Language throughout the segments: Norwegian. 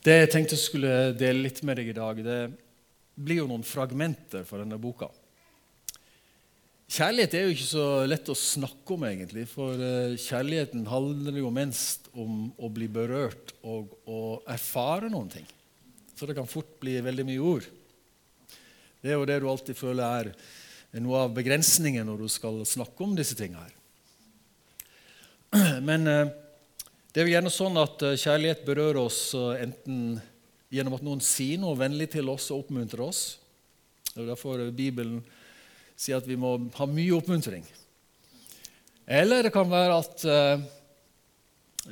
Det jeg tenkte jeg skulle dele litt med deg i dag, det blir jo noen fragmenter fra denne boka. Kjærlighet er jo ikke så lett å snakke om, egentlig. For eh, kjærligheten handler jo mest om å bli berørt og å erfare noen ting. Så det kan fort bli veldig mye ord. Det er jo det du alltid føler er noe av begrensningen når du skal snakke om disse tingene her. Men eh, det er jo gjerne sånn at eh, kjærlighet berører oss enten gjennom at noen sier noe vennlig til oss og oppmuntrer oss. Det er derfor Bibelen sier at vi må ha mye oppmuntring. Eller det kan være at uh,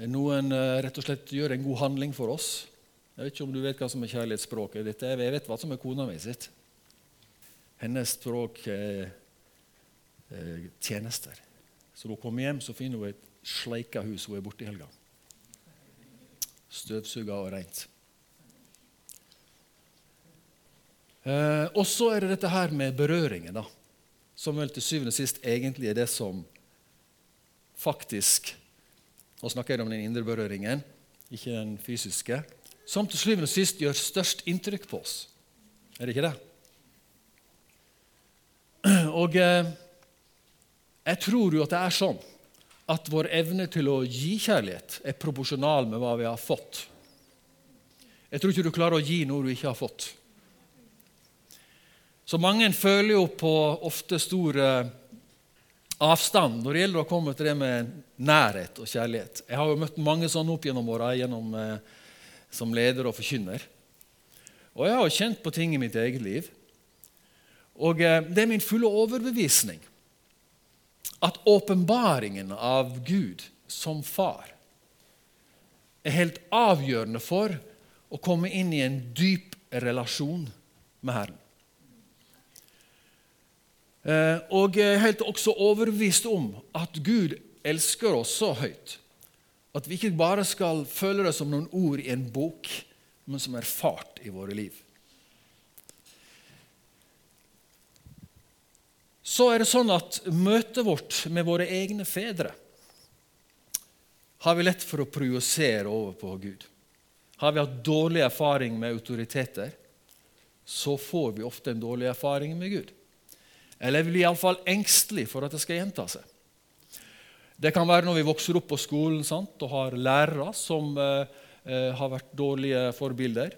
noen rett og slett gjør en god handling for oss. Jeg vet ikke om du vet hva som er kjærlighetsspråket ditt. Jeg vet hva som er kona mi sitt. Hennes språk er tjenester. Så når hun kommer hjem, så finner hun et sleika hus. Hun er borte i helga. Støvsuga og rent. Eh, og så er det dette her med berøringen, da, som vel til syvende og sist egentlig er det som faktisk Nå snakker jeg om den indre berøringen, ikke den fysiske. Som til syvende og sist gjør størst inntrykk på oss. Er det ikke det? Og eh, jeg tror jo at det er sånn at vår evne til å gi kjærlighet er proporsjonal med hva vi har fått. Jeg tror ikke du klarer å gi noe du ikke har fått. Så mange føler jo på ofte stor eh, avstand når det gjelder å komme til det med nærhet og kjærlighet. Jeg har jo møtt mange sånne opp gjennom åra eh, som leder og forkynner. Og jeg har jo kjent på ting i mitt eget liv. Og eh, det er min fulle overbevisning at åpenbaringen av Gud som far er helt avgjørende for å komme inn i en dyp relasjon med Herren. Eh, og jeg er helt også overbevist om at Gud elsker oss så høyt at vi ikke bare skal føle det som noen ord i en bok, men som erfart i våre liv. Så er det sånn at møtet vårt med våre egne fedre har vi lett for å projisere over på Gud. Har vi hatt dårlig erfaring med autoriteter, så får vi ofte en dårlig erfaring med Gud. Eller vi blir iallfall engstelig for at det skal gjenta seg. Det kan være når vi vokser opp på skolen sant, og har lærere som eh, eh har vært dårlige forbilder.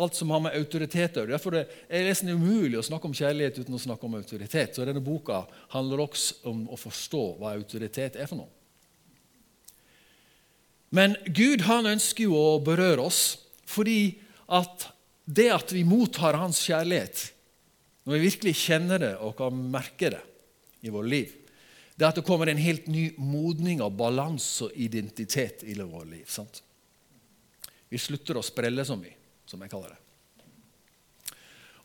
Alt som har med autoritet å gjøre. Derfor er det nesten umulig å snakke om kjærlighet uten å snakke om autoritet. Så denne boka handler også om å forstå hva autoritet er for noe. Men Gud han ønsker jo å berøre oss fordi at det at vi mottar Hans kjærlighet, når vi virkelig kjenner det og kan merke det i vårt liv, det er at det kommer en helt ny modning av balanse og identitet i vårt liv. Sant? Vi slutter å sprelle så mye, som jeg kaller det.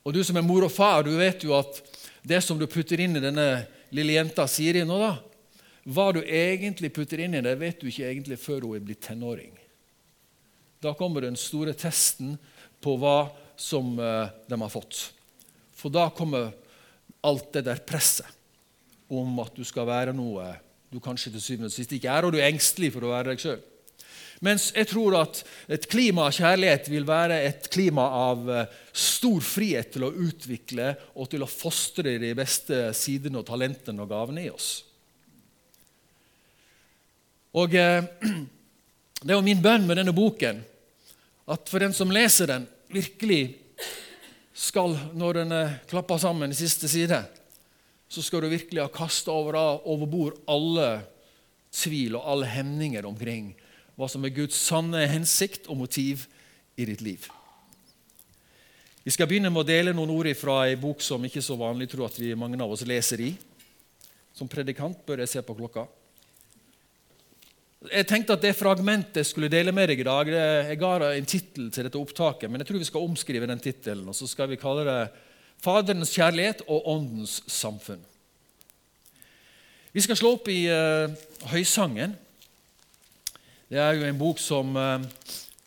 Og Du som er mor og far, du vet jo at det som du putter inn i denne lille jenta Siri nå, da, hva du egentlig putter inn i det, vet du ikke egentlig før hun er blitt tenåring. Da kommer den store testen på hva som eh, de har fått. For da kommer alt det der presset om at du skal være noe du kanskje til syvende og sist ikke er, og du er engstelig for å være deg sjøl. Mens jeg tror at et klima av kjærlighet vil være et klima av eh, stor frihet til å utvikle og til å fostre de beste sidene og talentene og gavene i oss. Og eh, Det er jo min bønn med denne boken at for den som leser den, virkelig skal, når den klapper sammen i siste side, så skal du virkelig ha kasta over, over bord alle tvil og alle hemninger omkring hva som er Guds sanne hensikt og motiv i ditt liv. Vi skal begynne med å dele noen ord fra ei bok som ikke så vanlig tror at vi mange av oss leser i. Som predikant bør jeg se på klokka. Jeg tenkte at det fragmentet jeg skulle dele med deg i dag Jeg ga en tittel til dette opptaket, men jeg tror vi skal omskrive den tittelen. Og så skal vi kalle det 'Faderens kjærlighet og Åndens samfunn'. Vi skal slå opp i uh, Høysangen. Det er jo en bok som uh,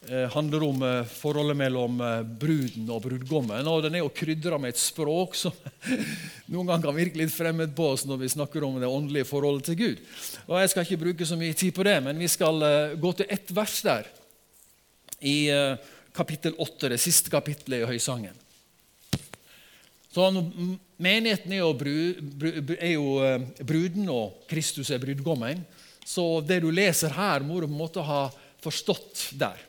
Eh, handler om eh, forholdet mellom eh, bruden og brudgommen. og Den er jo krydra med et språk som noen ganger kan virke litt fremmed på oss når vi snakker om det åndelige forholdet til Gud. Og Jeg skal ikke bruke så mye tid på det, men vi skal gå til ett vers der i kapittel 8, det siste kapittelet i Høysangen. Så Menigheten er jo, brud, er jo, eh, bruden, og Kristus er brudgommen. Så det du leser her, må du på en måte ha forstått der.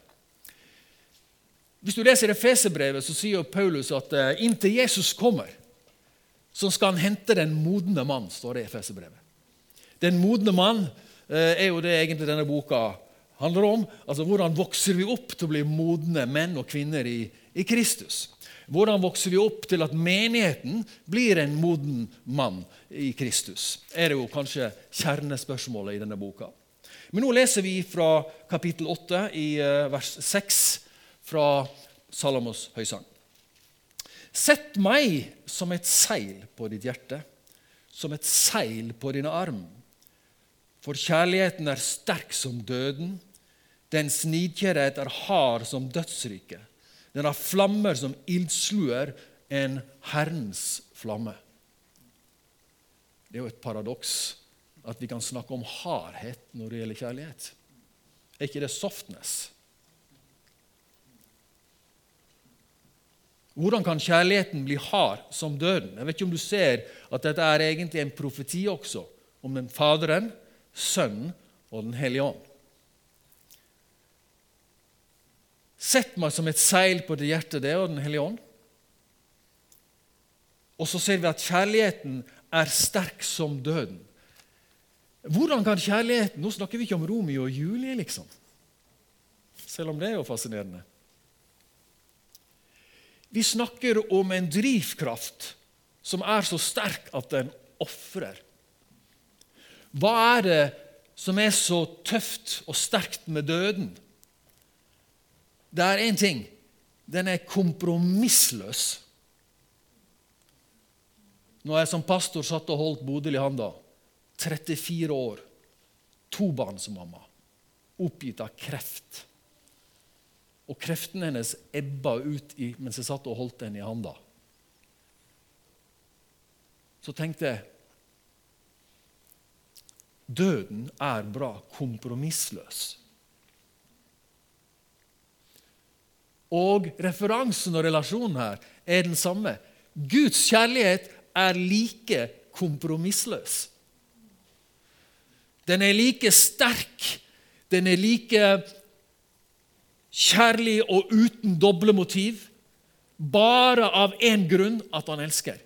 Hvis du leser Efeserbrevet, så sier Paulus at uh, inntil Jesus kommer, så skal han hente den modne mann, står det i Efeserbrevet. Den modne mann uh, er jo det egentlig denne boka handler om. Altså Hvordan vokser vi opp til å bli modne menn og kvinner i, i Kristus? Hvordan vokser vi opp til at menigheten blir en moden mann i Kristus? er jo kanskje kjernespørsmålet i denne boka. Men nå leser vi fra kapittel 8 i eh, vers 6 fra Salomos høysang. Sett meg som et seil på ditt hjerte, som et seil på din arm. For kjærligheten er sterk som døden, dens nidkjærhet er hard som dødsriket. Den har flammer som ildsluer en Herrens flamme. Det er jo et paradoks at vi kan snakke om hardhet når det gjelder kjærlighet. Er ikke det softness? Hvordan kan kjærligheten bli hard som døden? Jeg vet ikke om du ser at dette er egentlig en profeti også om den Faderen, Sønnen og Den hellige ånd. Sett meg som et seil på det hjertet, det og Den hellige ånd. Og så ser vi at kjærligheten er sterk som døden. Hvordan kan kjærligheten Nå snakker vi ikke om Romeo og Julie, liksom. Selv om det er jo fascinerende. Vi snakker om en drivkraft som er så sterk at den ofrer. Hva er det som er så tøft og sterkt med døden? Det er én ting. Den er kompromissløs. Når jeg som pastor satt og holdt Bodil i handa, 34 år, to barn som mamma, oppgitt av kreft. Og kreften hennes ebba ut i, mens jeg satt og holdt henne i handa. Så tenkte jeg Døden er bra kompromissløs. Og referansen og relasjonen her er den samme. Guds kjærlighet er like kompromissløs. Den er like sterk, den er like kjærlig og uten doble motiv. Bare av én grunn at han elsker.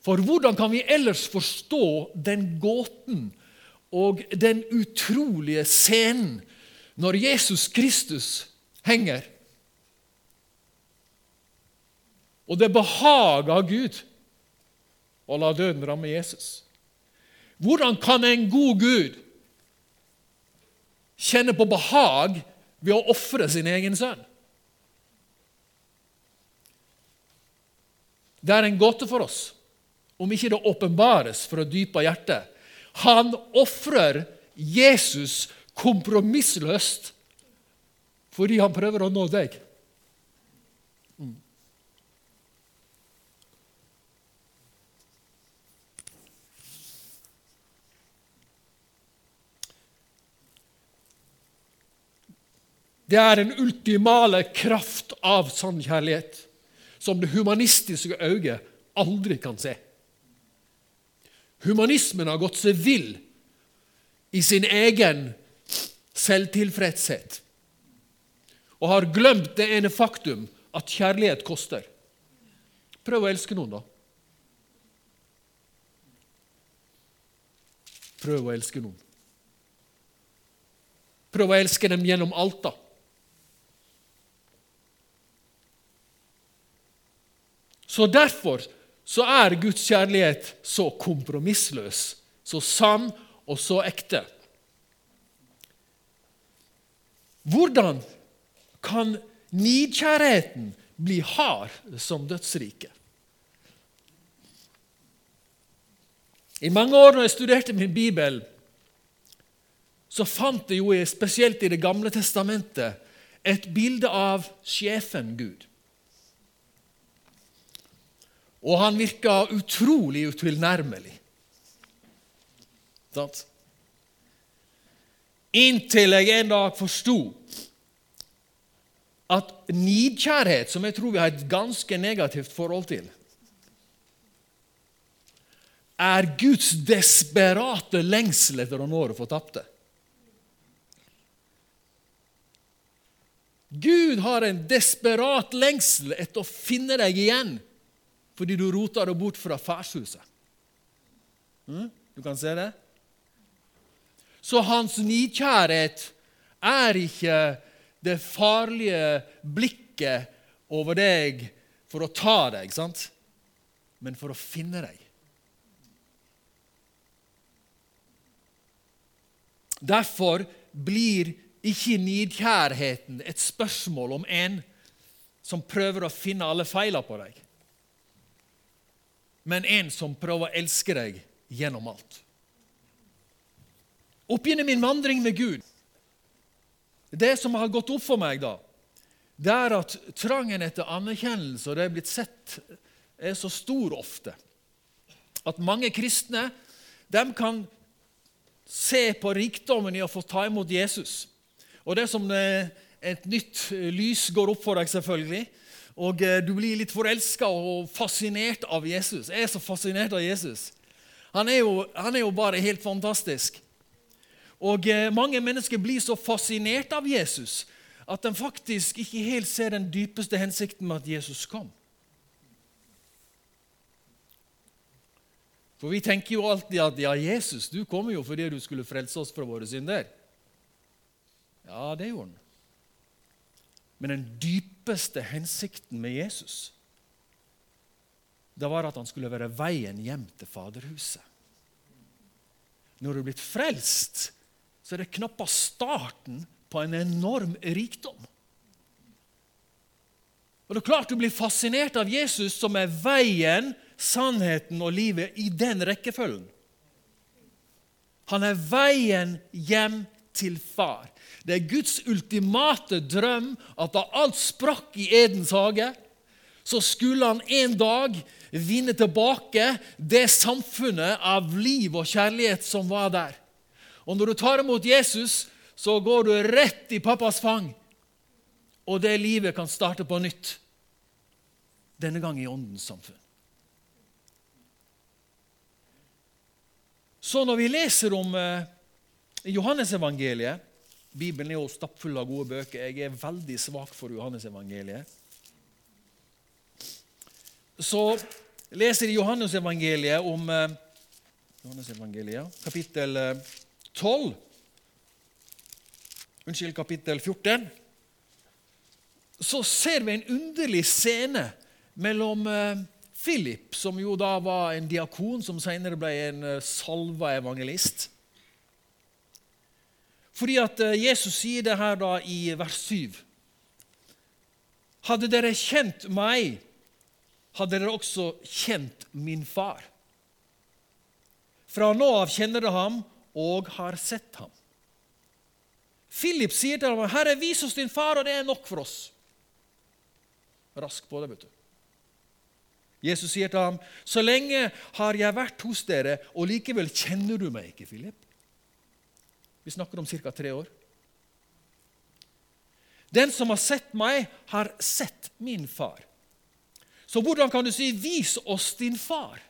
For hvordan kan vi ellers forstå den gåten og den utrolige scenen når Jesus Kristus henger Og det behaga Gud å la døden ramme Jesus. Hvordan kan en god Gud kjenne på behag ved å ofre sin egen sønn? Det er en gåte for oss, om ikke det åpenbares fra dypet av hjertet. Han ofrer Jesus kompromissløst fordi han prøver å nå deg. Det er den ultimale kraft av sann kjærlighet som det humanistiske øyet aldri kan se. Humanismen har gått seg vill i sin egen selvtilfredshet og har glemt det ene faktum at kjærlighet koster. Prøv å elske noen, da. Prøv å elske noen. Prøv å elske dem gjennom alt, da. Så Derfor så er Guds kjærlighet så kompromissløs, så sann og så ekte. Hvordan kan nidkjærheten bli hard som dødsriket? I mange år når jeg studerte min bibel, så fant jeg jo spesielt i Det gamle testamentet et bilde av sjefen Gud. Og han virka utrolig utilnærmelig. Inntil jeg en dag forsto at nidkjærhet, som jeg tror vi har et ganske negativt forhold til, er Guds desperate lengsel etter å nå det fortapte. Gud har en desperat lengsel etter å finne deg igjen fordi du rota deg bort fra farshuset. Mm? Du kan se det? Så hans nidkjærhet er ikke det farlige blikket over deg for å ta deg, sant? men for å finne deg. Derfor blir ikke nidkjærheten et spørsmål om en som prøver å finne alle feilene på deg, men en som prøver å elske deg gjennom alt. Opp gjennom min vandring med Gud Det som har gått opp for meg, da, det er at trangen etter anerkjennelse og det er blitt sett, er så stor ofte at mange kristne de kan se på rikdommen i å få ta imot Jesus. Og det som eh, et nytt lys går opp for deg, selvfølgelig. Og eh, du blir litt forelska og fascinert av Jesus. Jeg er så fascinert av Jesus. Han er jo, han er jo bare helt fantastisk. Og mange mennesker blir så fascinert av Jesus at de faktisk ikke helt ser den dypeste hensikten med at Jesus kom. For vi tenker jo alltid at ja, Jesus, du kommer jo fordi du skulle frelse oss fra våre synder. Ja, det gjorde han. Men den dypeste hensikten med Jesus det var at han skulle være veien hjem til Faderhuset. Når du er blitt frelst, så er det knappast starten på en enorm rikdom. Og det er klart Du blir fascinert av Jesus, som er veien, sannheten og livet, i den rekkefølgen. Han er veien hjem til far. Det er Guds ultimate drøm at da alt sprakk i Edens hage, så skulle han en dag vinne tilbake det samfunnet av liv og kjærlighet som var der. Og når du tar imot Jesus, så går du rett i pappas fang, og det livet kan starte på nytt. Denne gang i Åndens samfunn. Så når vi leser om eh, Johannesevangeliet Bibelen er jo stappfull av gode bøker. Jeg er veldig svak for Johannesevangeliet. Så leser jeg Johannesevangeliet om eh, Johannesevangeliet, kapittel 12. Eh, Unnskyld, kapittel 14. Så ser vi en underlig scene mellom eh, Philip, som jo da var en diakon, som senere ble en salva evangelist, fordi at eh, Jesus sier det her da i vers 7. Hadde dere kjent meg, hadde dere også kjent min far. Fra nå av kjenner dere ham og har sett ham. Philip sier til ham, 'Herre, vis oss din far, og det er nok for oss.' Rask på det, vet du. Jesus sier til ham, 'Så lenge har jeg vært hos dere, og likevel kjenner du meg ikke, Philip.' Vi snakker om ca. tre år. Den som har sett meg, har sett min far. Så hvordan kan du si 'vis oss din far'?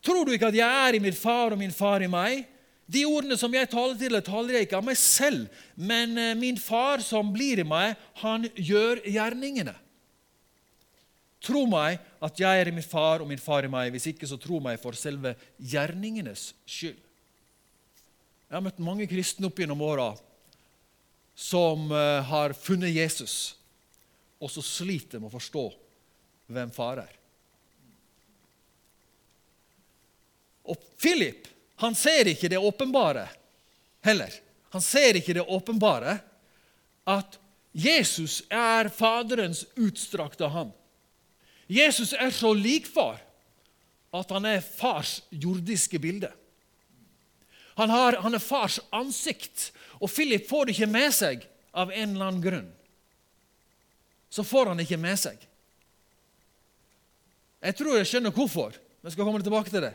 Tror du ikke at jeg er i min far og min far i meg? De ordene som jeg taler til, taler jeg ikke av meg selv, men eh, min far som blir i meg, han gjør gjerningene. Tro meg at jeg er i min far og min far i meg. Hvis ikke, så tro meg for selve gjerningenes skyld. Jeg har møtt mange kristne opp gjennom åra som eh, har funnet Jesus, og så sliter med å forstå hvem far er. Og Philip han ser ikke det åpenbare heller. Han ser ikke det åpenbare at Jesus er Faderens utstrakte ham. Jesus er så lik far at han er fars jordiske bilde. Han, har, han er fars ansikt, og Philip får det ikke med seg av en eller annen grunn. Så får han ikke med seg. Jeg tror jeg skjønner hvorfor, jeg skal komme tilbake til det.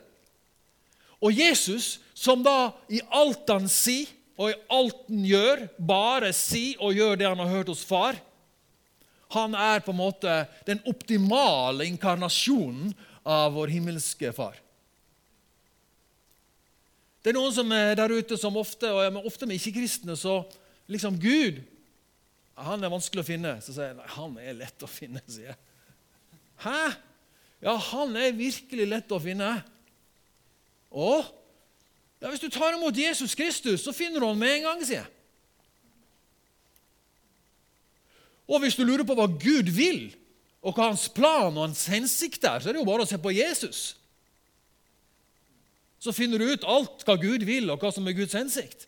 Og Jesus, som da i alt han sier, og i alt han gjør, bare sier og gjør det han har hørt hos far, Han er på en måte den optimale inkarnasjonen av vår himmelske far. Det er noen som er der ute som ofte, og ofte med ikke-kristne, så liksom Gud han er vanskelig å finne. Så sier jeg nei, han er lett å finne. sier jeg. Hæ? Ja, han er virkelig lett å finne. Å? Ja, Hvis du tar imot Jesus Kristus, så finner du ham med en gang, sier jeg. Og hvis du lurer på hva Gud vil, og hva hans plan og hans hensikt er, så er det jo bare å se på Jesus. Så finner du ut alt hva Gud vil, og hva som er Guds hensikt.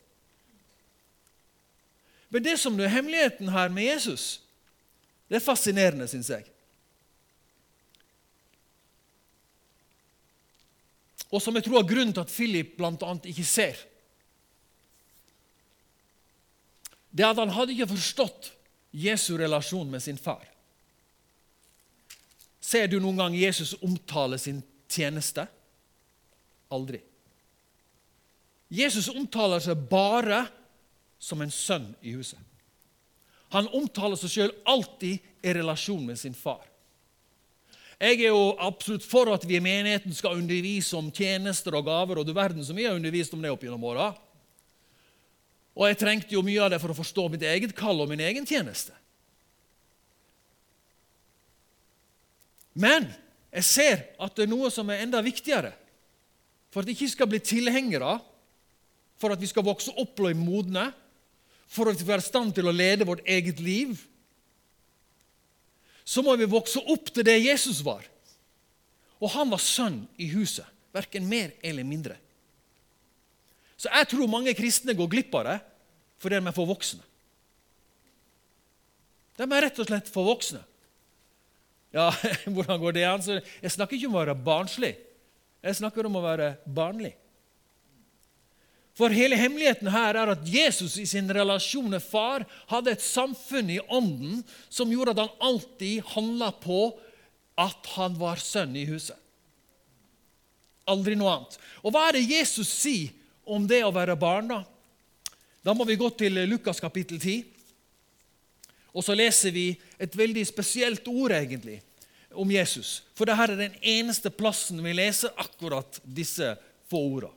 Men det som er hemmeligheten her med Jesus, det er fascinerende, syns jeg. Og som jeg tror er grunnen til at Philip bl.a. ikke ser. Det er at han hadde ikke forstått Jesu relasjon med sin far. Ser du noen gang Jesus omtale sin tjeneste? Aldri. Jesus omtaler seg bare som en sønn i huset. Han omtaler seg sjøl alltid i relasjon med sin far. Jeg er jo absolutt for at vi i menigheten skal undervise om tjenester og gaver. og du verden som vi har undervist om det opp gjennom åra. Og jeg trengte jo mye av det for å forstå mitt eget kall og min egen tjeneste. Men jeg ser at det er noe som er enda viktigere. For at vi ikke skal bli tilhengere, for at vi skal vokse opp og bli modne, for at vi skal være i stand til å lede vårt eget liv, så må vi vokse opp til det Jesus var. Og han var sønn i huset. Verken mer eller mindre. Så jeg tror mange kristne går glipp av det fordi de er for voksne. De er rett og slett for voksne. Ja, hvordan går det an? Jeg snakker ikke om å være barnslig. Jeg snakker om å være barnlig. For hele hemmeligheten her er at Jesus i sin relasjon med far hadde et samfunn i ånden som gjorde at han alltid handla på at han var sønn i huset. Aldri noe annet. Og hva er det Jesus sier om det å være barn, da? Da må vi gå til Lukas kapittel 10. Og så leser vi et veldig spesielt ord, egentlig, om Jesus. For dette er den eneste plassen vi leser akkurat disse få ordene.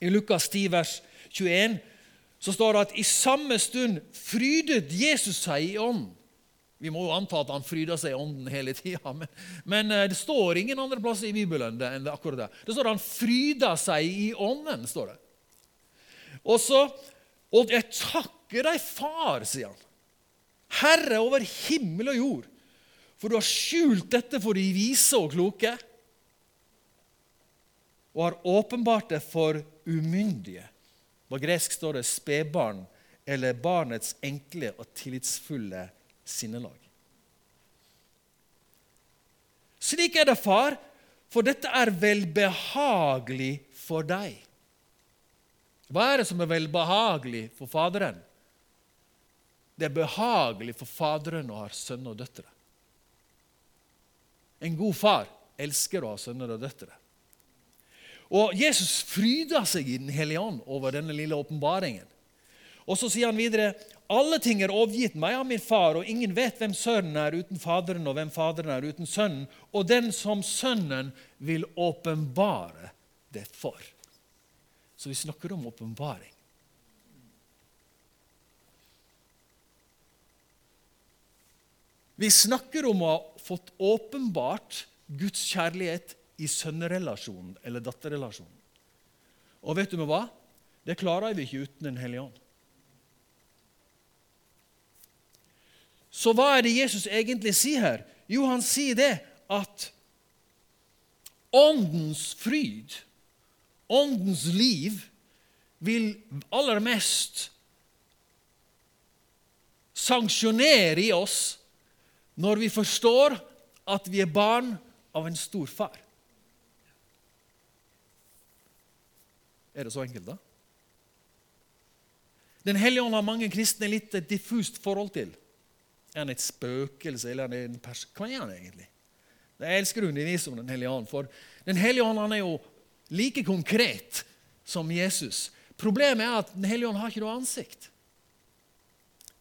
I Lukas 10, vers 21 så står det at i samme stund frydet Jesus seg i ånden. Vi må jo anta at han fryder seg i ånden hele tida, men, men, eh, det står ingen andre plasser i Bibelen enn det akkurat det. Det står at han fryder seg i ånden. står det. Og så Og jeg takker deg, far, sier han. Herre over himmel og jord, for du har skjult dette for de vise og kloke, og har åpenbart det for umyndige. På gresk står det spedbarn, eller barnets enkle og tillitsfulle sinnelag. Slik er det, far, for dette er velbehagelig for deg. Hva er det som er velbehagelig for Faderen? Det er behagelig for Faderen å ha sønner og døtre. En god far elsker å ha sønner og døtre. Og Jesus fryder seg i Den hellige ånd over denne lille åpenbaringen. Og så sier han videre alle ting er overgitt meg av min far, og ingen vet hvem Sønnen er uten Faderen, og hvem Faderen er uten Sønnen, og den som Sønnen vil åpenbare det for. Så vi snakker om åpenbaring. Vi snakker om å ha fått åpenbart Guds kjærlighet i sønnerelasjonen eller datterrelasjonen. Og vet du hva? Det klarer vi ikke uten Den hellige ånd. Så hva er det Jesus egentlig sier her? Jo, han sier det at åndens fryd åndens liv vil aller mest sanksjonere i oss når vi forstår at vi er barn av en stor far. Er det så enkelt, da? Den hellige ånd har mange kristne litt et diffust forhold til. Er han et spøkelse, eller er han en pers Hva er han egentlig? Jeg elsker å undervise om Den hellige ånd, for Den hellige ånd han er jo like konkret som Jesus. Problemet er at Den hellige ånd har ikke noe ansikt.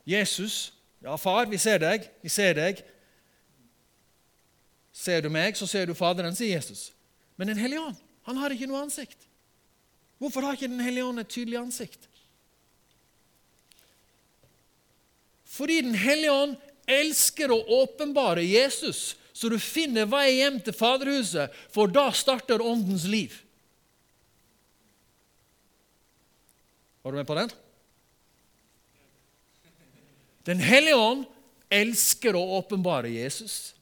Jesus Ja, far, vi ser deg. Vi ser deg. Ser du meg, så ser du Faderen, sier Jesus. Men Den hellige ånd han har ikke noe ansikt. Hvorfor har ikke Den hellige ånd et tydelig ansikt? Fordi Den hellige ånd elsker å åpenbare Jesus, så du finner vei hjem til Faderhuset, for da starter Åndens liv. Var du med på den? Den hellige ånd elsker å åpenbare Jesus,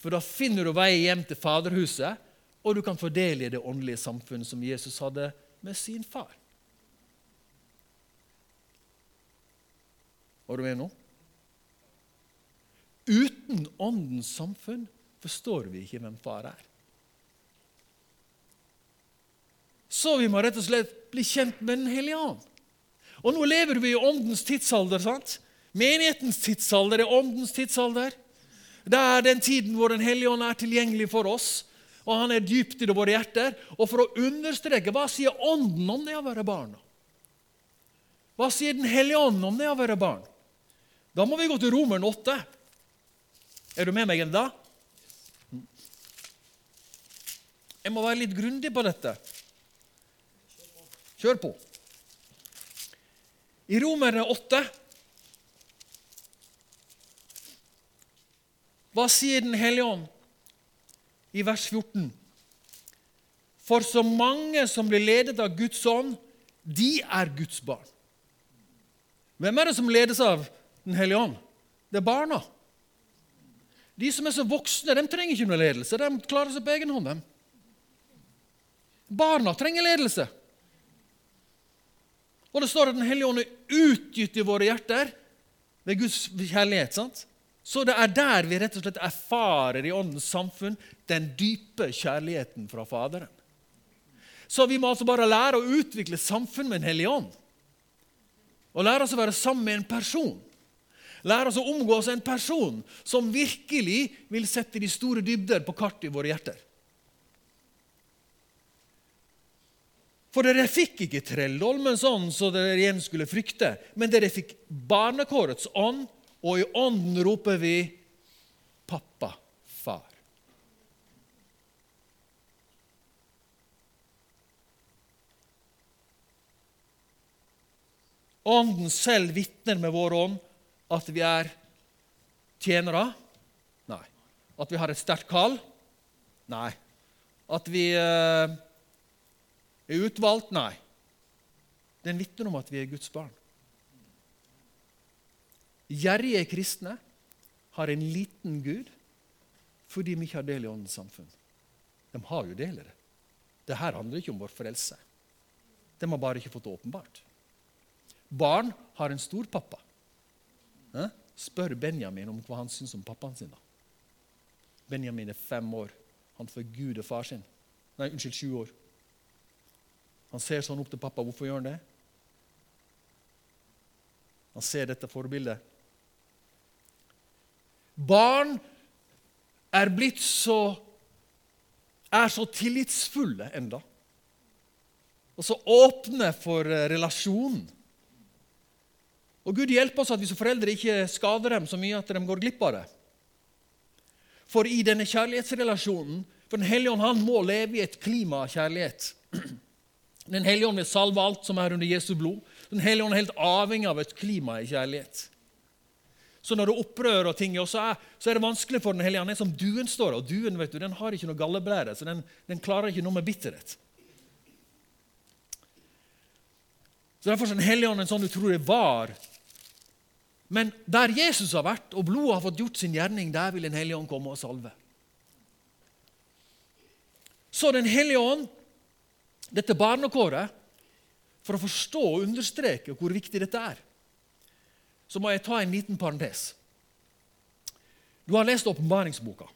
for da finner du vei hjem til Faderhuset, og du kan få del i det åndelige samfunnet som Jesus hadde med sin far. Var du med nå? Uten Åndens samfunn forstår vi ikke hvem far er. Så vi må rett og slett bli kjent med Den hellige ånd. Og nå lever vi i Åndens tidsalder. sant? Menighetens tidsalder er Åndens tidsalder. Det er den tiden hvor Den hellige ånd er tilgjengelig for oss, og han er dypt i våre hjerter. Og for å understreke hva sier Ånden om det å være barn? Hva sier Den hellige ånd om det å være barn? Da må vi gå til Romeren 8. Er du med meg ennå? Jeg må være litt grundig på dette. Kjør på. I Romerne 8 Hva sier Den hellige ånd i vers 14? For så mange som blir ledet av Guds ånd, de er Guds barn. Hvem er det som ledes av Den hellige ånd? Det er barna. De som er så voksne, de trenger ikke noe ledelse. De klarer seg på egen hånd. Dem. Barna trenger ledelse. Og det står at Den hellige ånd er utgitt i våre hjerter ved Guds kjærlighet. sant? Så det er der vi rett og slett erfarer i Åndens samfunn den dype kjærligheten fra Faderen. Så vi må altså bare lære å utvikle samfunn med en hellig ånd. Og lære oss å være sammen med en person Lære oss å omgås en person som virkelig vil sette de store dybder på kartet i våre hjerter. For dere fikk ikke trelldomens ånd så dere igjen skulle frykte, men dere fikk barnekårets ånd, og i ånden roper vi 'Pappa, far'. Ånden selv vitner med vår ånd at vi er tjenere? Nei. At vi har et sterkt kall? Nei. At vi eh, er utvalgt? Nei. Den vitner om at vi er Guds barn. Gjerrige kristne har en liten Gud fordi vi ikke har del i Åndens samfunn. De har jo del i det. Dette handler ikke om vår frelse. De har bare ikke fått det åpenbart. Barn har en stor pappa. Spør Benjamin om hva han syns om pappaen sin. da. Benjamin er fem år. Han forguder far sin. Nei, unnskyld, sju år. Han ser sånn opp til pappa. Hvorfor gjør han det? Han ser dette forbildet. Barn er blitt så er så tillitsfulle enda. Og så åpne for eh, relasjonen. Og Gud hjelper oss at vi som foreldre ikke skader dem så mye at de går glipp av det. For i denne kjærlighetsrelasjonen For Den hellige ånd han må leve i et klima av kjærlighet. Den hellige ånd vil salve alt som er under Jesu blod. Den hellige ånd er helt avhengig av et klima i kjærlighet. Så når det opprører ting, så er, så er det vanskelig for Den hellige ånd. Er som duen står Og duen vet du, den har ikke noe galleblære, så den, den klarer ikke noe med bitterhet. Så Derfor er Den hellige ånd en sånn utrolig var men der Jesus har vært, og blodet har fått gjort sin gjerning, der vil Den hellige ånd komme og salve. Så Den hellige ånd, dette barnekåret, for å forstå og understreke hvor viktig dette er, så må jeg ta en liten parentes. Du har lest åpenbaringsboka.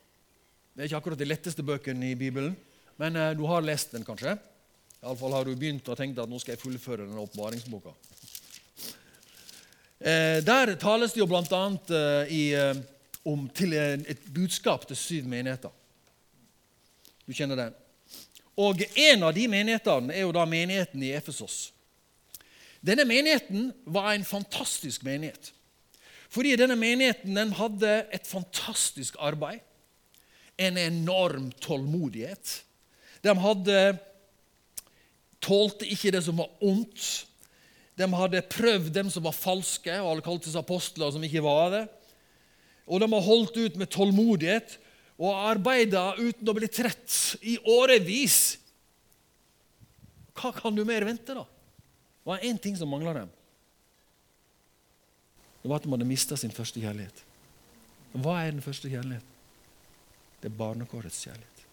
Det er ikke akkurat de letteste bøkene i Bibelen, men eh, du har lest den kanskje. Iallfall har du begynt å tenke at nå skal jeg fullføre den åpenbaringsboka. Eh, der tales det jo bl.a. Eh, eh, om til et budskap til syv menigheter. Du kjenner den. Og En av de menighetene er jo da menigheten i Efesos. Denne menigheten var en fantastisk menighet. Fordi denne menigheten den hadde et fantastisk arbeid. En enorm tålmodighet. De hadde tålte ikke det som var ondt. De hadde prøvd dem som var falske, og alle kaltes apostler som ikke var det. Og de har holdt ut med tålmodighet og arbeida uten å bli trett i årevis. Hva kan du mer vente, da? Det var én ting som mangla dem. Det var at de hadde mista sin første kjærlighet. Hva er den første kjærlighet? Det er barnekårets kjærlighet.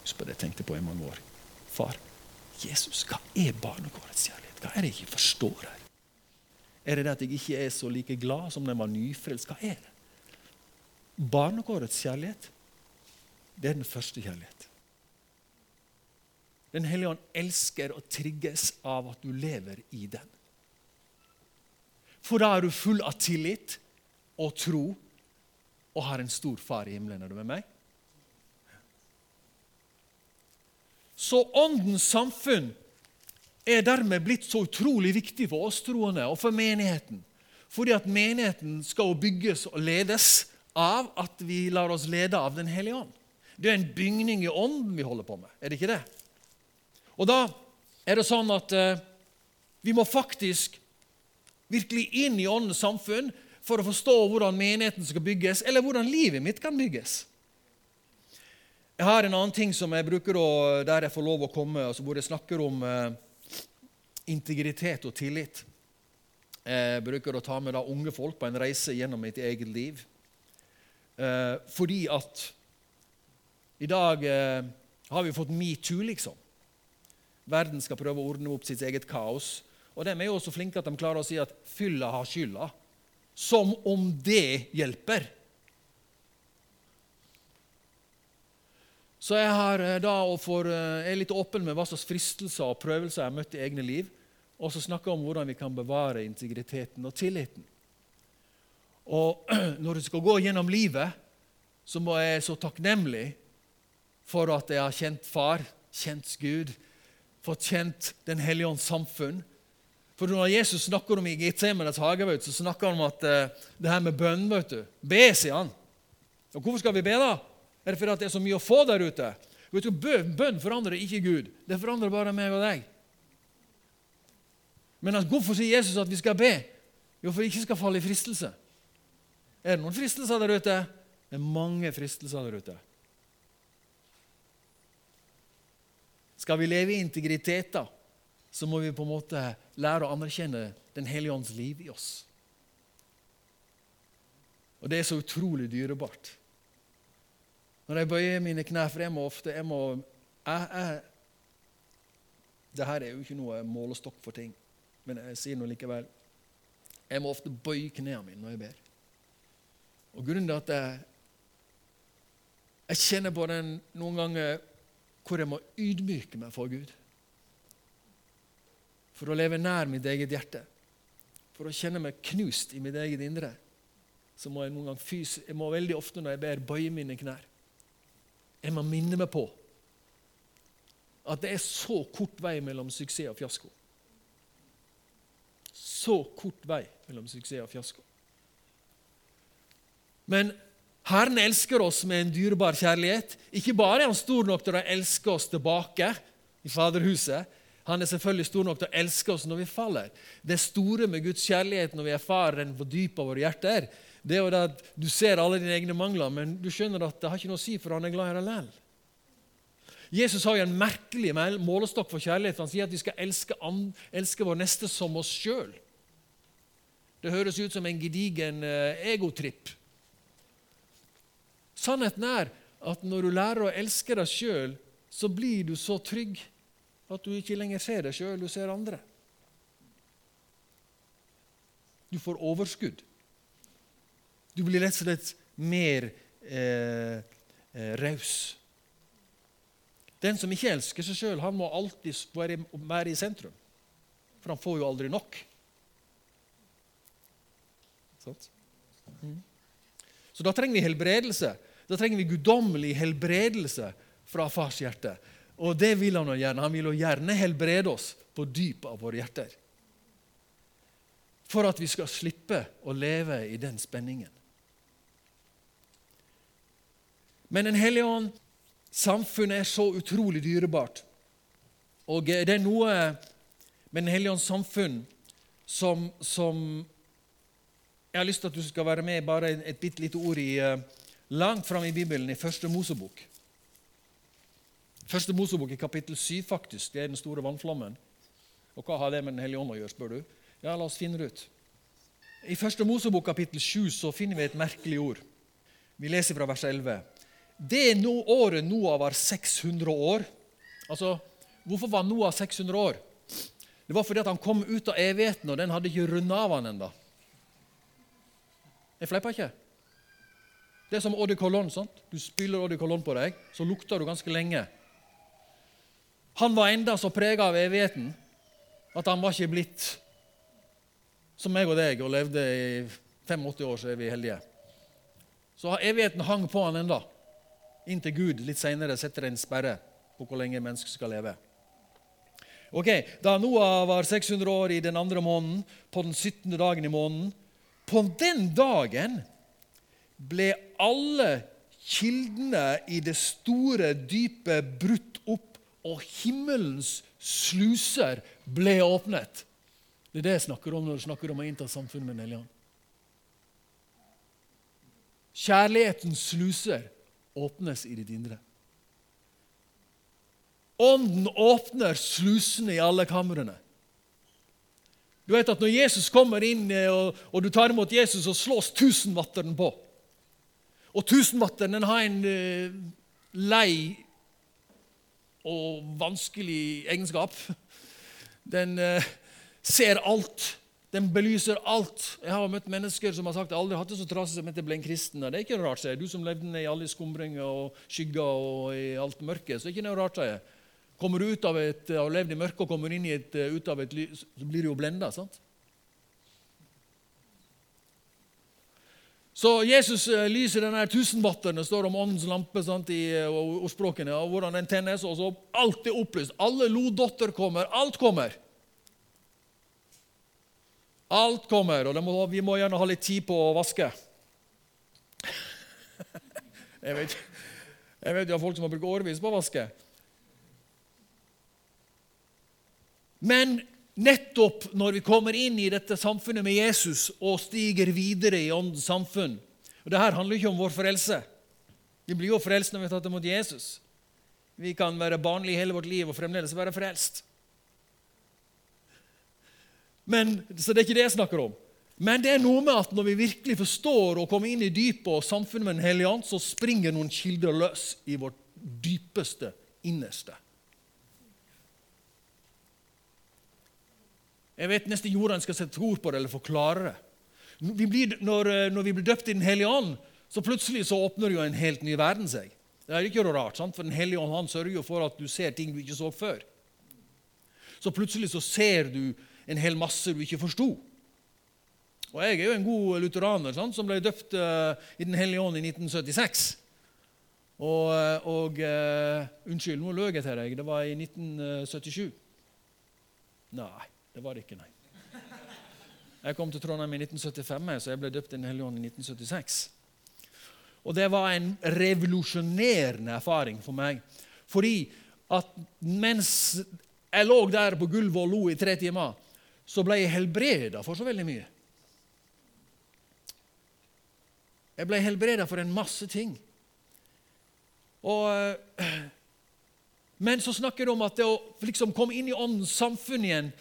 Husk på det jeg tenkte på i mange år. Far, Jesus, hva er barnekårets kjærlighet? Hva er det jeg ikke forstår her? Er det det at jeg ikke er så like glad som da var nyfrelst? Hva er det? Barnekårets kjærlighet, det er den første kjærlighet. Den hellige ånd elsker og trigges av at du lever i den. For da er du full av tillit og tro og har en stor far i himmelen. Er du med meg? Så Åndens samfunn er dermed blitt så utrolig viktig for oss troende og for menigheten. Fordi at menigheten skal bygges og ledes av at vi lar oss lede av Den hellige ånd. Det er en bygning i ånden vi holder på med. Er det ikke det? Og da er det sånn at eh, vi må faktisk virkelig inn i åndens samfunn for å forstå hvordan menigheten skal bygges, eller hvordan livet mitt kan bygges. Jeg har en annen ting som jeg bruker å, der jeg får lov å komme, altså hvor jeg snakker om eh, integritet og tillit. Jeg bruker å ta med da unge folk på en reise gjennom mitt eget liv. Eh, fordi at i dag eh, har vi fått metoo, liksom. Verden skal prøve å ordne opp sitt eget kaos. Og De er jo så flinke at de klarer å si at fylla har skylda. Som om det hjelper. Så jeg har eh, da og for, eh, er litt åpen med hva slags fristelser og prøvelser jeg har møtt i egne liv, og så snakker jeg om hvordan vi kan bevare integriteten og tilliten. Og Når du skal gå gjennom livet, så må jeg så takknemlig for at jeg har kjent Far, kjent Gud, fått kjent Den hellige ånds samfunn. For når Jesus snakker om i Getsemanes hage, så snakker han om at uh, det her med bønn vet du. Be, sier han. Og Hvorfor skal vi be, da? Er det fordi det er så mye å få der ute? Vet du, Bønn forandrer ikke Gud. Det forandrer bare meg og deg. Men hvorfor sier Jesus at vi skal be? Jo, for vi ikke skal falle i fristelse. Er det noen fristelser der ute? Det er mange fristelser der ute. Skal vi leve i integritet, da, så må vi på en måte lære å anerkjenne Den hellige ånds liv i oss. Og det er så utrolig dyrebart. Når jeg bøyer mine knær, for jeg må ofte jeg må, jeg, jeg, det her er jo ikke noe målestokk for ting, men jeg sier noe likevel. Jeg må ofte bøye knærne mine når jeg ber. Og Grunnen til at jeg, jeg kjenner på den noen ganger hvor jeg må ydmyke meg for Gud. For å leve nær mitt eget hjerte. For å kjenne meg knust i mitt eget indre. Så må jeg noen gang fyse, jeg må veldig ofte når jeg ber, bøye mine knær. Jeg må minne meg på at det er så kort vei mellom suksess og fiasko. Så kort vei mellom suksess og fiasko. Men Herren elsker oss med en dyrebar kjærlighet. Ikke bare er han stor nok til å elske oss tilbake i Faderhuset. Han er selvfølgelig stor nok til å elske oss når vi faller. Det store med Guds kjærlighet når vi erfarer den på dypet av våre hjerter, det er jo at du ser alle dine egne mangler, men du skjønner at det har ikke noe å si, for han er glad i deg likevel. Jesus har jo en merkelig målestokk for kjærlighet. Han sier at vi skal elske, elske vår neste som oss sjøl. Det høres ut som en gedigen uh, egotripp. Sannheten er at når du lærer å elske deg sjøl, så blir du så trygg at du ikke lenger ser deg sjøl, du ser andre. Du får overskudd. Du blir rett og slett mer eh, eh, raus. Den som ikke elsker seg sjøl, må alltid være, være, i sentrum. For han får jo aldri nok. Mm. Så da trenger vi helbredelse. Da trenger vi guddommelig helbredelse fra fars hjerte. Og det vil han gjerne. Han vil gjerne helbrede oss på dypet av våre hjerter. for at vi skal slippe å leve i den spenningen. Men Den hellige ånd, samfunnet, er så utrolig dyrebart. Og det er noe med Den hellige ånds samfunn som, som, Jeg har lyst til at du skal være med bare et bitte lite ord i uh, langt fram i Bibelen, i Første Mosebok. Første Mosebok i kapittel 7, faktisk. Det er den store vannflommen. Og hva har det med Den hellige ånd å gjøre, spør du? Ja, la oss finne det ut. I Første Mosebok kapittel 7 så finner vi et merkelig ord. Vi leser fra vers 11. Det no året Noah var 600 år Altså, Hvorfor var Noah 600 år? Det var fordi at han kom ut av evigheten, og den hadde ikke runda av han ennå. Jeg fleiper ikke. Det er som eau de sant? Du spyler eau de på deg, så lukter du ganske lenge. Han var enda så prega av evigheten at han var ikke blitt som meg og deg og levde i 85 år, så er vi heldige. Så evigheten hang på han enda, inntil Gud litt seinere setter en sperre på hvor lenge mennesket skal leve. Ok, Da Noah var 600 år i den andre måneden, på den 17. dagen i måneden På den dagen ble alle kildene i det store dypet brutt opp, og himmelens sluser ble åpnet. Det er det jeg snakker om når jeg snakker om å innta samfunnet med Nellian. Kjærlighetens sluser åpnes i ditt indre. Ånden åpner slusene i alle kamrene. Du vet at Når Jesus kommer inn eh, og, og du tar imot Jesus, så slås tusenvatteren på. Og tusenwatteren har en uh, lei og vanskelig egenskap. Den uh, ser alt. Den belyser alt. Jeg har møtt mennesker som har sagt at aldri hatt det så trasig som etter ble en kristen. Det er ikke noe rart, sier Du som levde ned i alle skumringer og skygger og i alt mørket. så er det ikke noe rart, sier jeg. Kommer du ut av et, har levd i mørket og kommer inn i et, ut av et lys, så blir du jo blenda. sant? Så Jesus eh, lyser denne tusenvatteren, Det står om åndens lampe sant, i eh, ordspråkene. og hvordan den tennes, og så Alt er opplyst. Alle lodotter kommer. Alt kommer. Alt kommer, og må, vi må gjerne ha litt tid på å vaske. jeg vet jeg vet jo folk som har brukt årevis på å vaske. Men nettopp når vi kommer inn i dette samfunnet med Jesus og stiger videre i åndens samfunn og det her handler ikke om vår frelse. Vi blir jo frelst når vi har tatt imot Jesus. Vi kan være barnlige hele vårt liv og fremdeles være frelst. Men, så det er ikke det jeg snakker om. Men det er noe med at når vi virkelig forstår og kommer inn i dypet og samfunnet med Den hellige ånd, så springer noen kilder løs i vårt dypeste, innerste. Jeg vet nesten Jordan skal sette ord på det eller forklare det. Vi blir, når, eh, når, vi blir døpt i Den hellige ånd, så plutselig så åpner jo en helt ny verden seg. Det er ikke noe rart, sant? for Den hellige ånd han sørger jo for at du ser ting du ikke så før. Så plutselig så ser du en hel masse du ikke forsto. Og Jeg er jo en god lutheraner sant? som ble døpt uh, i Den hellige ånd i 1976. Og, eh, og uh, Unnskyld, nå løy jeg til deg. Det var i 1977. Nei. Det var det ikke, nei. Jeg kom til Trondheim i 1975, så jeg ble døpt i Den hellige ånd i 1976. Og det var en revolusjonerende erfaring for meg. Fordi at mens jeg lå der på gulvet og lo i tre timer, så ble jeg helbreda for så veldig mye. Jeg ble helbreda for en masse ting. Og, eh, men så snakker du om at det å liksom komme inn i åndens samfunn igjen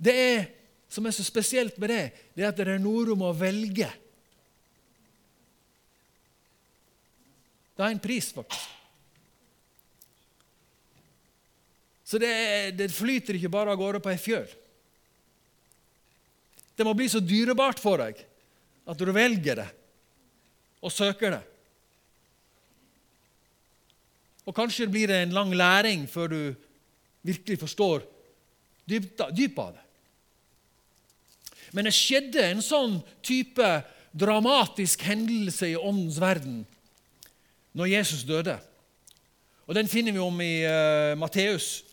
det er, som er så spesielt med det, det er at det er noe om å velge. Det har en pris, faktisk. Så det, det flyter ikke bare av gårde på ei fjøl. Det må bli så dyrebart for deg at du velger det og søker det. Og kanskje blir det en lang læring før du virkelig forstår dypet av det. Men det skjedde en sånn type dramatisk hendelse i åndens verden når Jesus døde. Og Den finner vi om i uh, Matteus.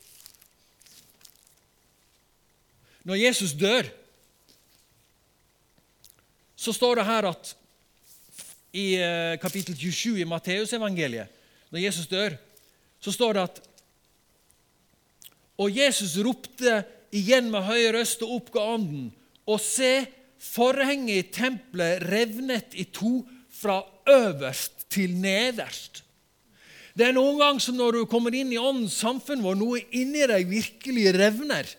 Når Jesus dør, så står det her at i uh, kapittel 27 i Matteusevangeliet, når Jesus dør, så står det at Og Jesus ropte igjen med høy røst og oppga ånden. Og se, forhenget i tempelet revnet i to fra øverst til nederst. Det er noen ganger som når du kommer inn i åndens samfunn, hvor noe inni deg virkelig revner.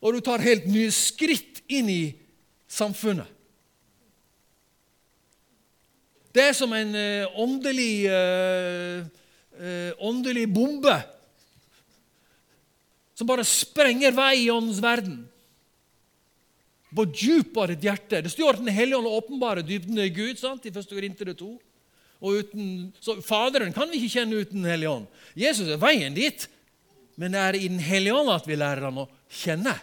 Og du tar helt nye skritt inn i samfunnet. Det er som en uh, åndelig, uh, uh, åndelig bombe som bare sprenger vei i åndens verden. På djupet av ditt hjerte. Det står at Den hellige ånd åpenbarer dybden i Gud. sant? i 1. Korinter 2. Og uten, så Faderen kan vi ikke kjenne uten Den hellige ånd. Jesus er veien dit. Men det er i Den hellige ånd at vi lærer ham å kjenne.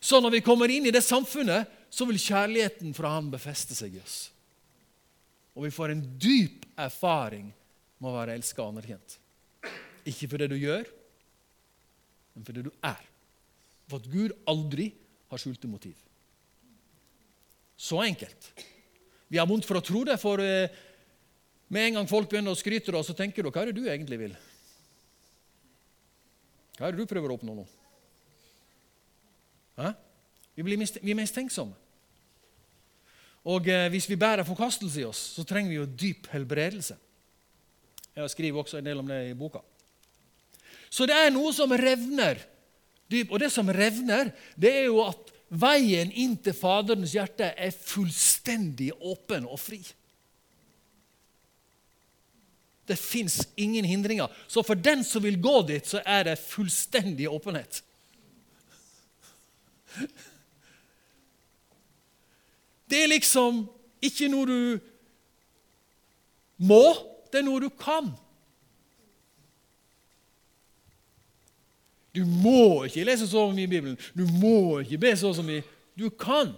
Så når vi kommer inn i det samfunnet, så vil kjærligheten fra ham befeste seg i oss. Og vi får en dyp erfaring med å være elsket og anerkjent. Ikke for det du gjør, men for det du er. For at Gud aldri har skjulte motiv. Så enkelt. Vi har vondt for å tro det, for eh, med en gang folk begynner å skryte, så tenker du hva er det du egentlig vil? Hva er det du prøver å oppnå nå? Hæ? Vi, blir vi er mistenksomme. Og eh, hvis vi bærer forkastelse i oss, så trenger vi jo dyp helbredelse. Jeg skriver også en del om det i boka. Så det er noe som revner. Og det som revner, det er jo at veien inn til Faderens hjerte er fullstendig åpen og fri. Det fins ingen hindringer. Så for den som vil gå dit, så er det fullstendig åpenhet. Det er liksom ikke noe du må, det er noe du kan. Du må ikke lese så mye i Bibelen. Du må ikke be så mye. Du kan.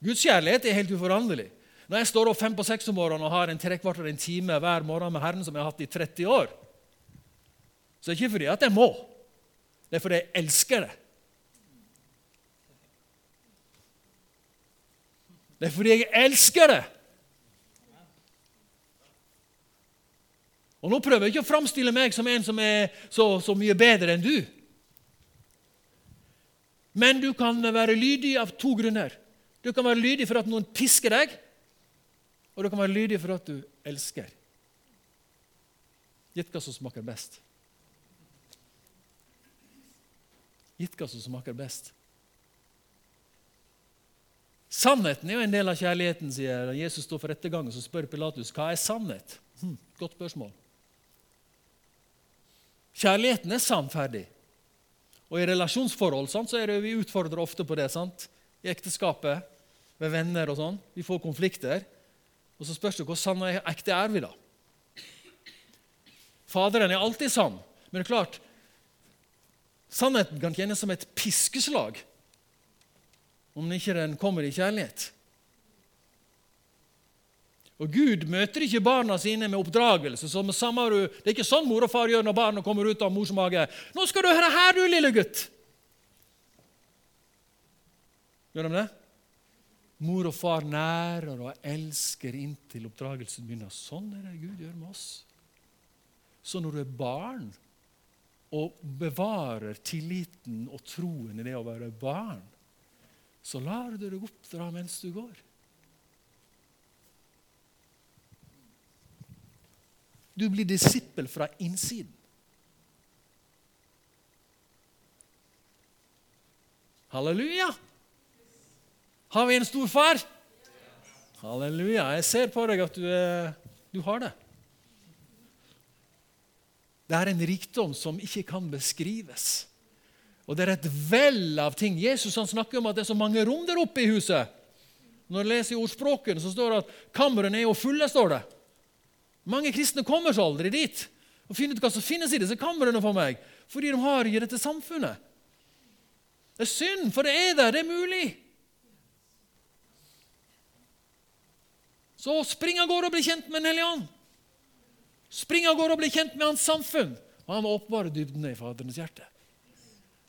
Guds kjærlighet er helt uforanderlig. Når jeg står opp fem på seks om morgenen og har en trekvarter en time hver morgen med Herren som jeg har hatt i 30 år, så er det ikke fordi at jeg må. Det er fordi jeg elsker det. Det er fordi jeg elsker det. Og Nå prøver jeg ikke å framstille meg som en som er så, så mye bedre enn du. Men du kan være lydig av to grunner. Du kan være lydig for at noen pisker deg, og du kan være lydig for at du elsker. Gjett hva som smaker best. Gitt hva som smaker best. Sannheten er jo en del av kjærligheten, sier Jesus står for rettergangen. så spør Pilatus hva er sannhet. Hm, godt spørsmål. Kjærligheten er sannferdig. Og i relasjonsforhold sant, så er det vi utfordrer ofte på det. sant? I ekteskapet, med venner og sånn. Vi får konflikter. Og så spørs det hvor sann og ekte er vi da? Faderen er alltid sann, men det er klart, sannheten kan tjene som et piskeslag om ikke den kommer i kjærlighet. Og Gud møter ikke barna sine med oppdragelse. som samme, Det er ikke sånn mor og far gjør når barna kommer ut av mors mage. 'Nå skal du høre her, du lille gutt!' Gjør de det? Mor og far nærer og elsker inntil oppdragelsen begynner. Sånn er det Gud gjør med oss. Så når du er barn og bevarer tilliten og troen i det å være barn, så lar du deg oppdra mens du går. Du blir disippel fra innsiden. Halleluja! Har vi en stor far? Halleluja. Jeg ser på deg at du, du har det. Det er en rikdom som ikke kan beskrives. Og det er et vell av ting. Jesus han snakker om at det er så mange rom der oppe i huset. Når du leser i ordspråkene, så står det at kamrene er jo fulle. står det. Mange kristne kommer seg aldri dit og finner ut hva som finnes i disse kamrene for meg, fordi de har i dette samfunnet. Det er synd, for det er der. Det er mulig. Så spring av gårde og bli kjent med Den hellige ånd. Spring av gårde og bli kjent med hans samfunn. Og han åpenbarer åpenbare dybdene i Faderens hjerte.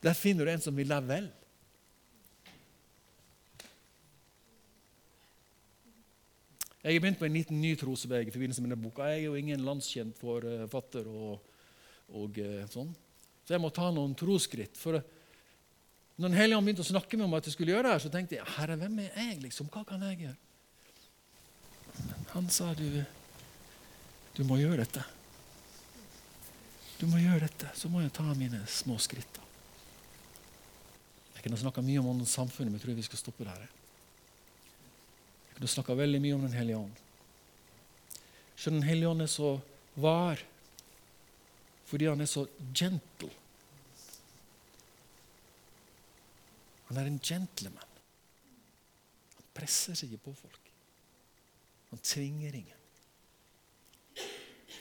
Der finner du en som vil deg vel. Jeg har begynt på en liten ny trosvei i forbindelse med denne boka. Jeg er jo ingen landskjent forfatter og, og eh, sånn. Så jeg må ta noen trosskritt. For når Den hellige ånd begynte å snakke med meg om at jeg skulle gjøre det, her, så tenkte jeg Herre, hvem er jeg? liksom? Hva kan jeg gjøre? Han sa du, du må gjøre dette. Du må gjøre dette. Så må jeg ta mine små skritt. Jeg kunne snakka mye om samfunnet, men jeg tror vi skal stoppe der. Jeg kunne snakka veldig mye om Den hellige ånd. Så Den hellige ånd er så var fordi han er så gentle. Han er en gentleman. Han presser seg ikke på folk. Han tvinger ingen.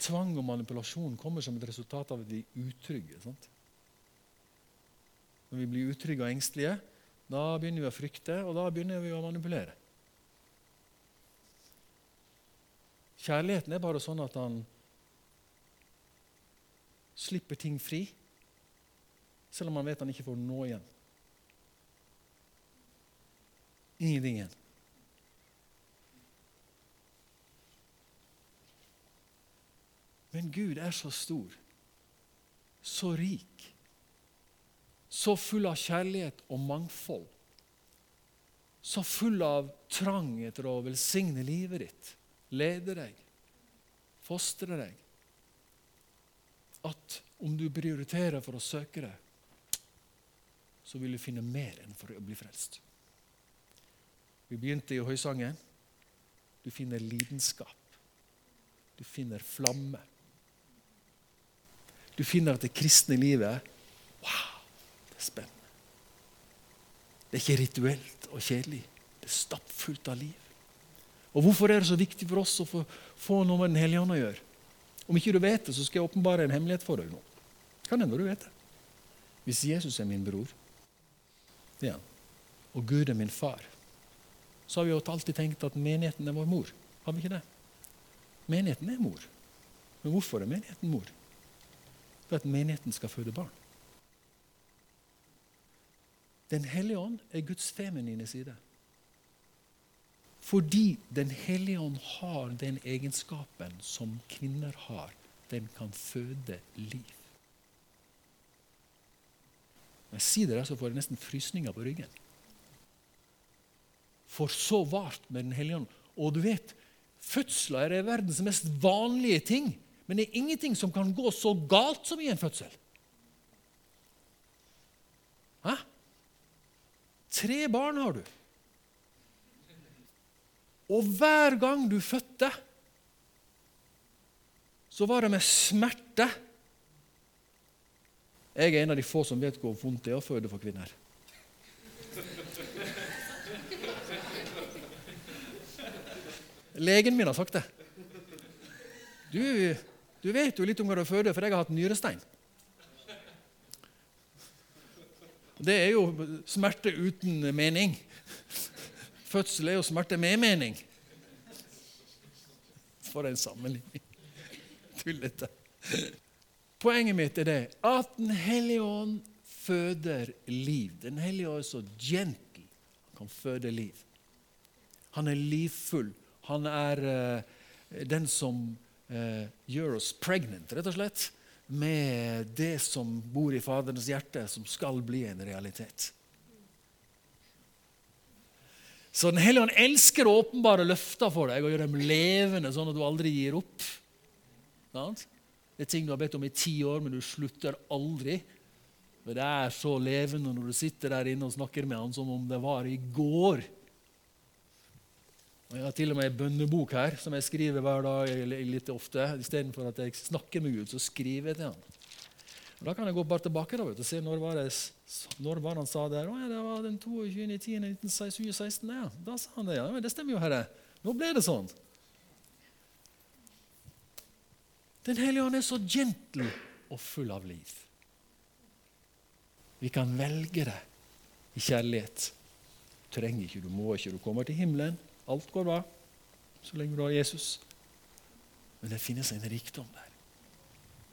Tvang og manipulasjon kommer som et resultat av at vi er utrygge. Sant? Når vi blir utrygge og engstelige, da begynner vi å frykte, og da begynner vi å manipulere. Kjærligheten er bare sånn at han slipper ting fri, selv om han vet han ikke får noe igjen. Ingenting igjen. Men Gud er så stor, så rik, så full av kjærlighet og mangfold. Så full av trang etter å velsigne livet ditt, lede deg, fostre deg at om du prioriterer for å søke det, så vil du finne mer enn for å bli frelst. Vi begynte i høysangen. Du finner lidenskap. Du finner flamme. Du finner at det kristne livet Wow, det er spennende. Det er ikke rituelt og kjedelig. Det er stappfullt av liv. Og Hvorfor er det så viktig for oss å få, få noe med Den hellige ånd å gjøre? Om ikke du vet det, så skal jeg åpenbare en hemmelighet for deg nå. Kan hende du vet det. Hvis Jesus er min bror, det er han, og Gud er min far, så har vi jo alltid tenkt at menigheten er vår mor. Har vi ikke det? Menigheten er mor. Men hvorfor er menigheten mor? For at menigheten skal føde barn. Den hellige ånd er Guds feminine side. Fordi Den hellige ånd har den egenskapen som kvinner har. Den kan føde liv. Når jeg sier det, så får jeg nesten frysninger på ryggen. For så vart med Den hellige ånd. Og du vet, fødsler er verdens mest vanlige ting. Men det er ingenting som kan gå så galt som i en fødsel. Hæ? Tre barn har du. Og hver gang du fødte, så var det med smerte. Jeg er en av de få som vet hvor vondt det er å føde for kvinner. Legen min har sagt det. Du, du vet jo litt om hva du føder, for jeg har hatt nyrestein. Det er jo smerte uten mening. Fødsel er jo smerte med mening. For en sammenligning. Tullete. Poenget mitt er det at Den hellige ånd føder liv. Den hellige ånd er så gentle. Han kan føde liv. Han er livfull. Han er uh, den som uh, gjør oss pregnant, rett og slett, med det som bor i Faderens hjerte, som skal bli en realitet. Så Den hellige ånd elsker åpenbare løfter for deg og gjøre dem levende, sånn at du aldri gir opp. Det er ting du har bedt om i ti år, men du slutter aldri. Men det er så levende når du sitter der inne og snakker med han som om det var i går. Og Jeg har til og med en bønnebok her som jeg skriver hver dag litt ofte. Istedenfor at jeg snakker med Gud, så skriver jeg til han. Og Da kan jeg gå bare tilbake da, vet du, og se når var, det, når var han sa det. Ja, det var den 22.10.1916. Ja, da sa han det. Ja, det stemmer jo, Herre. Nå ble det sånn. Den hellige ånd er så gentle og full av liv. Vi kan velge det i kjærlighet. Du trenger ikke, du må ikke. Du kommer til himmelen. Alt går bra så lenge du har Jesus. Men det finnes en rikdom der.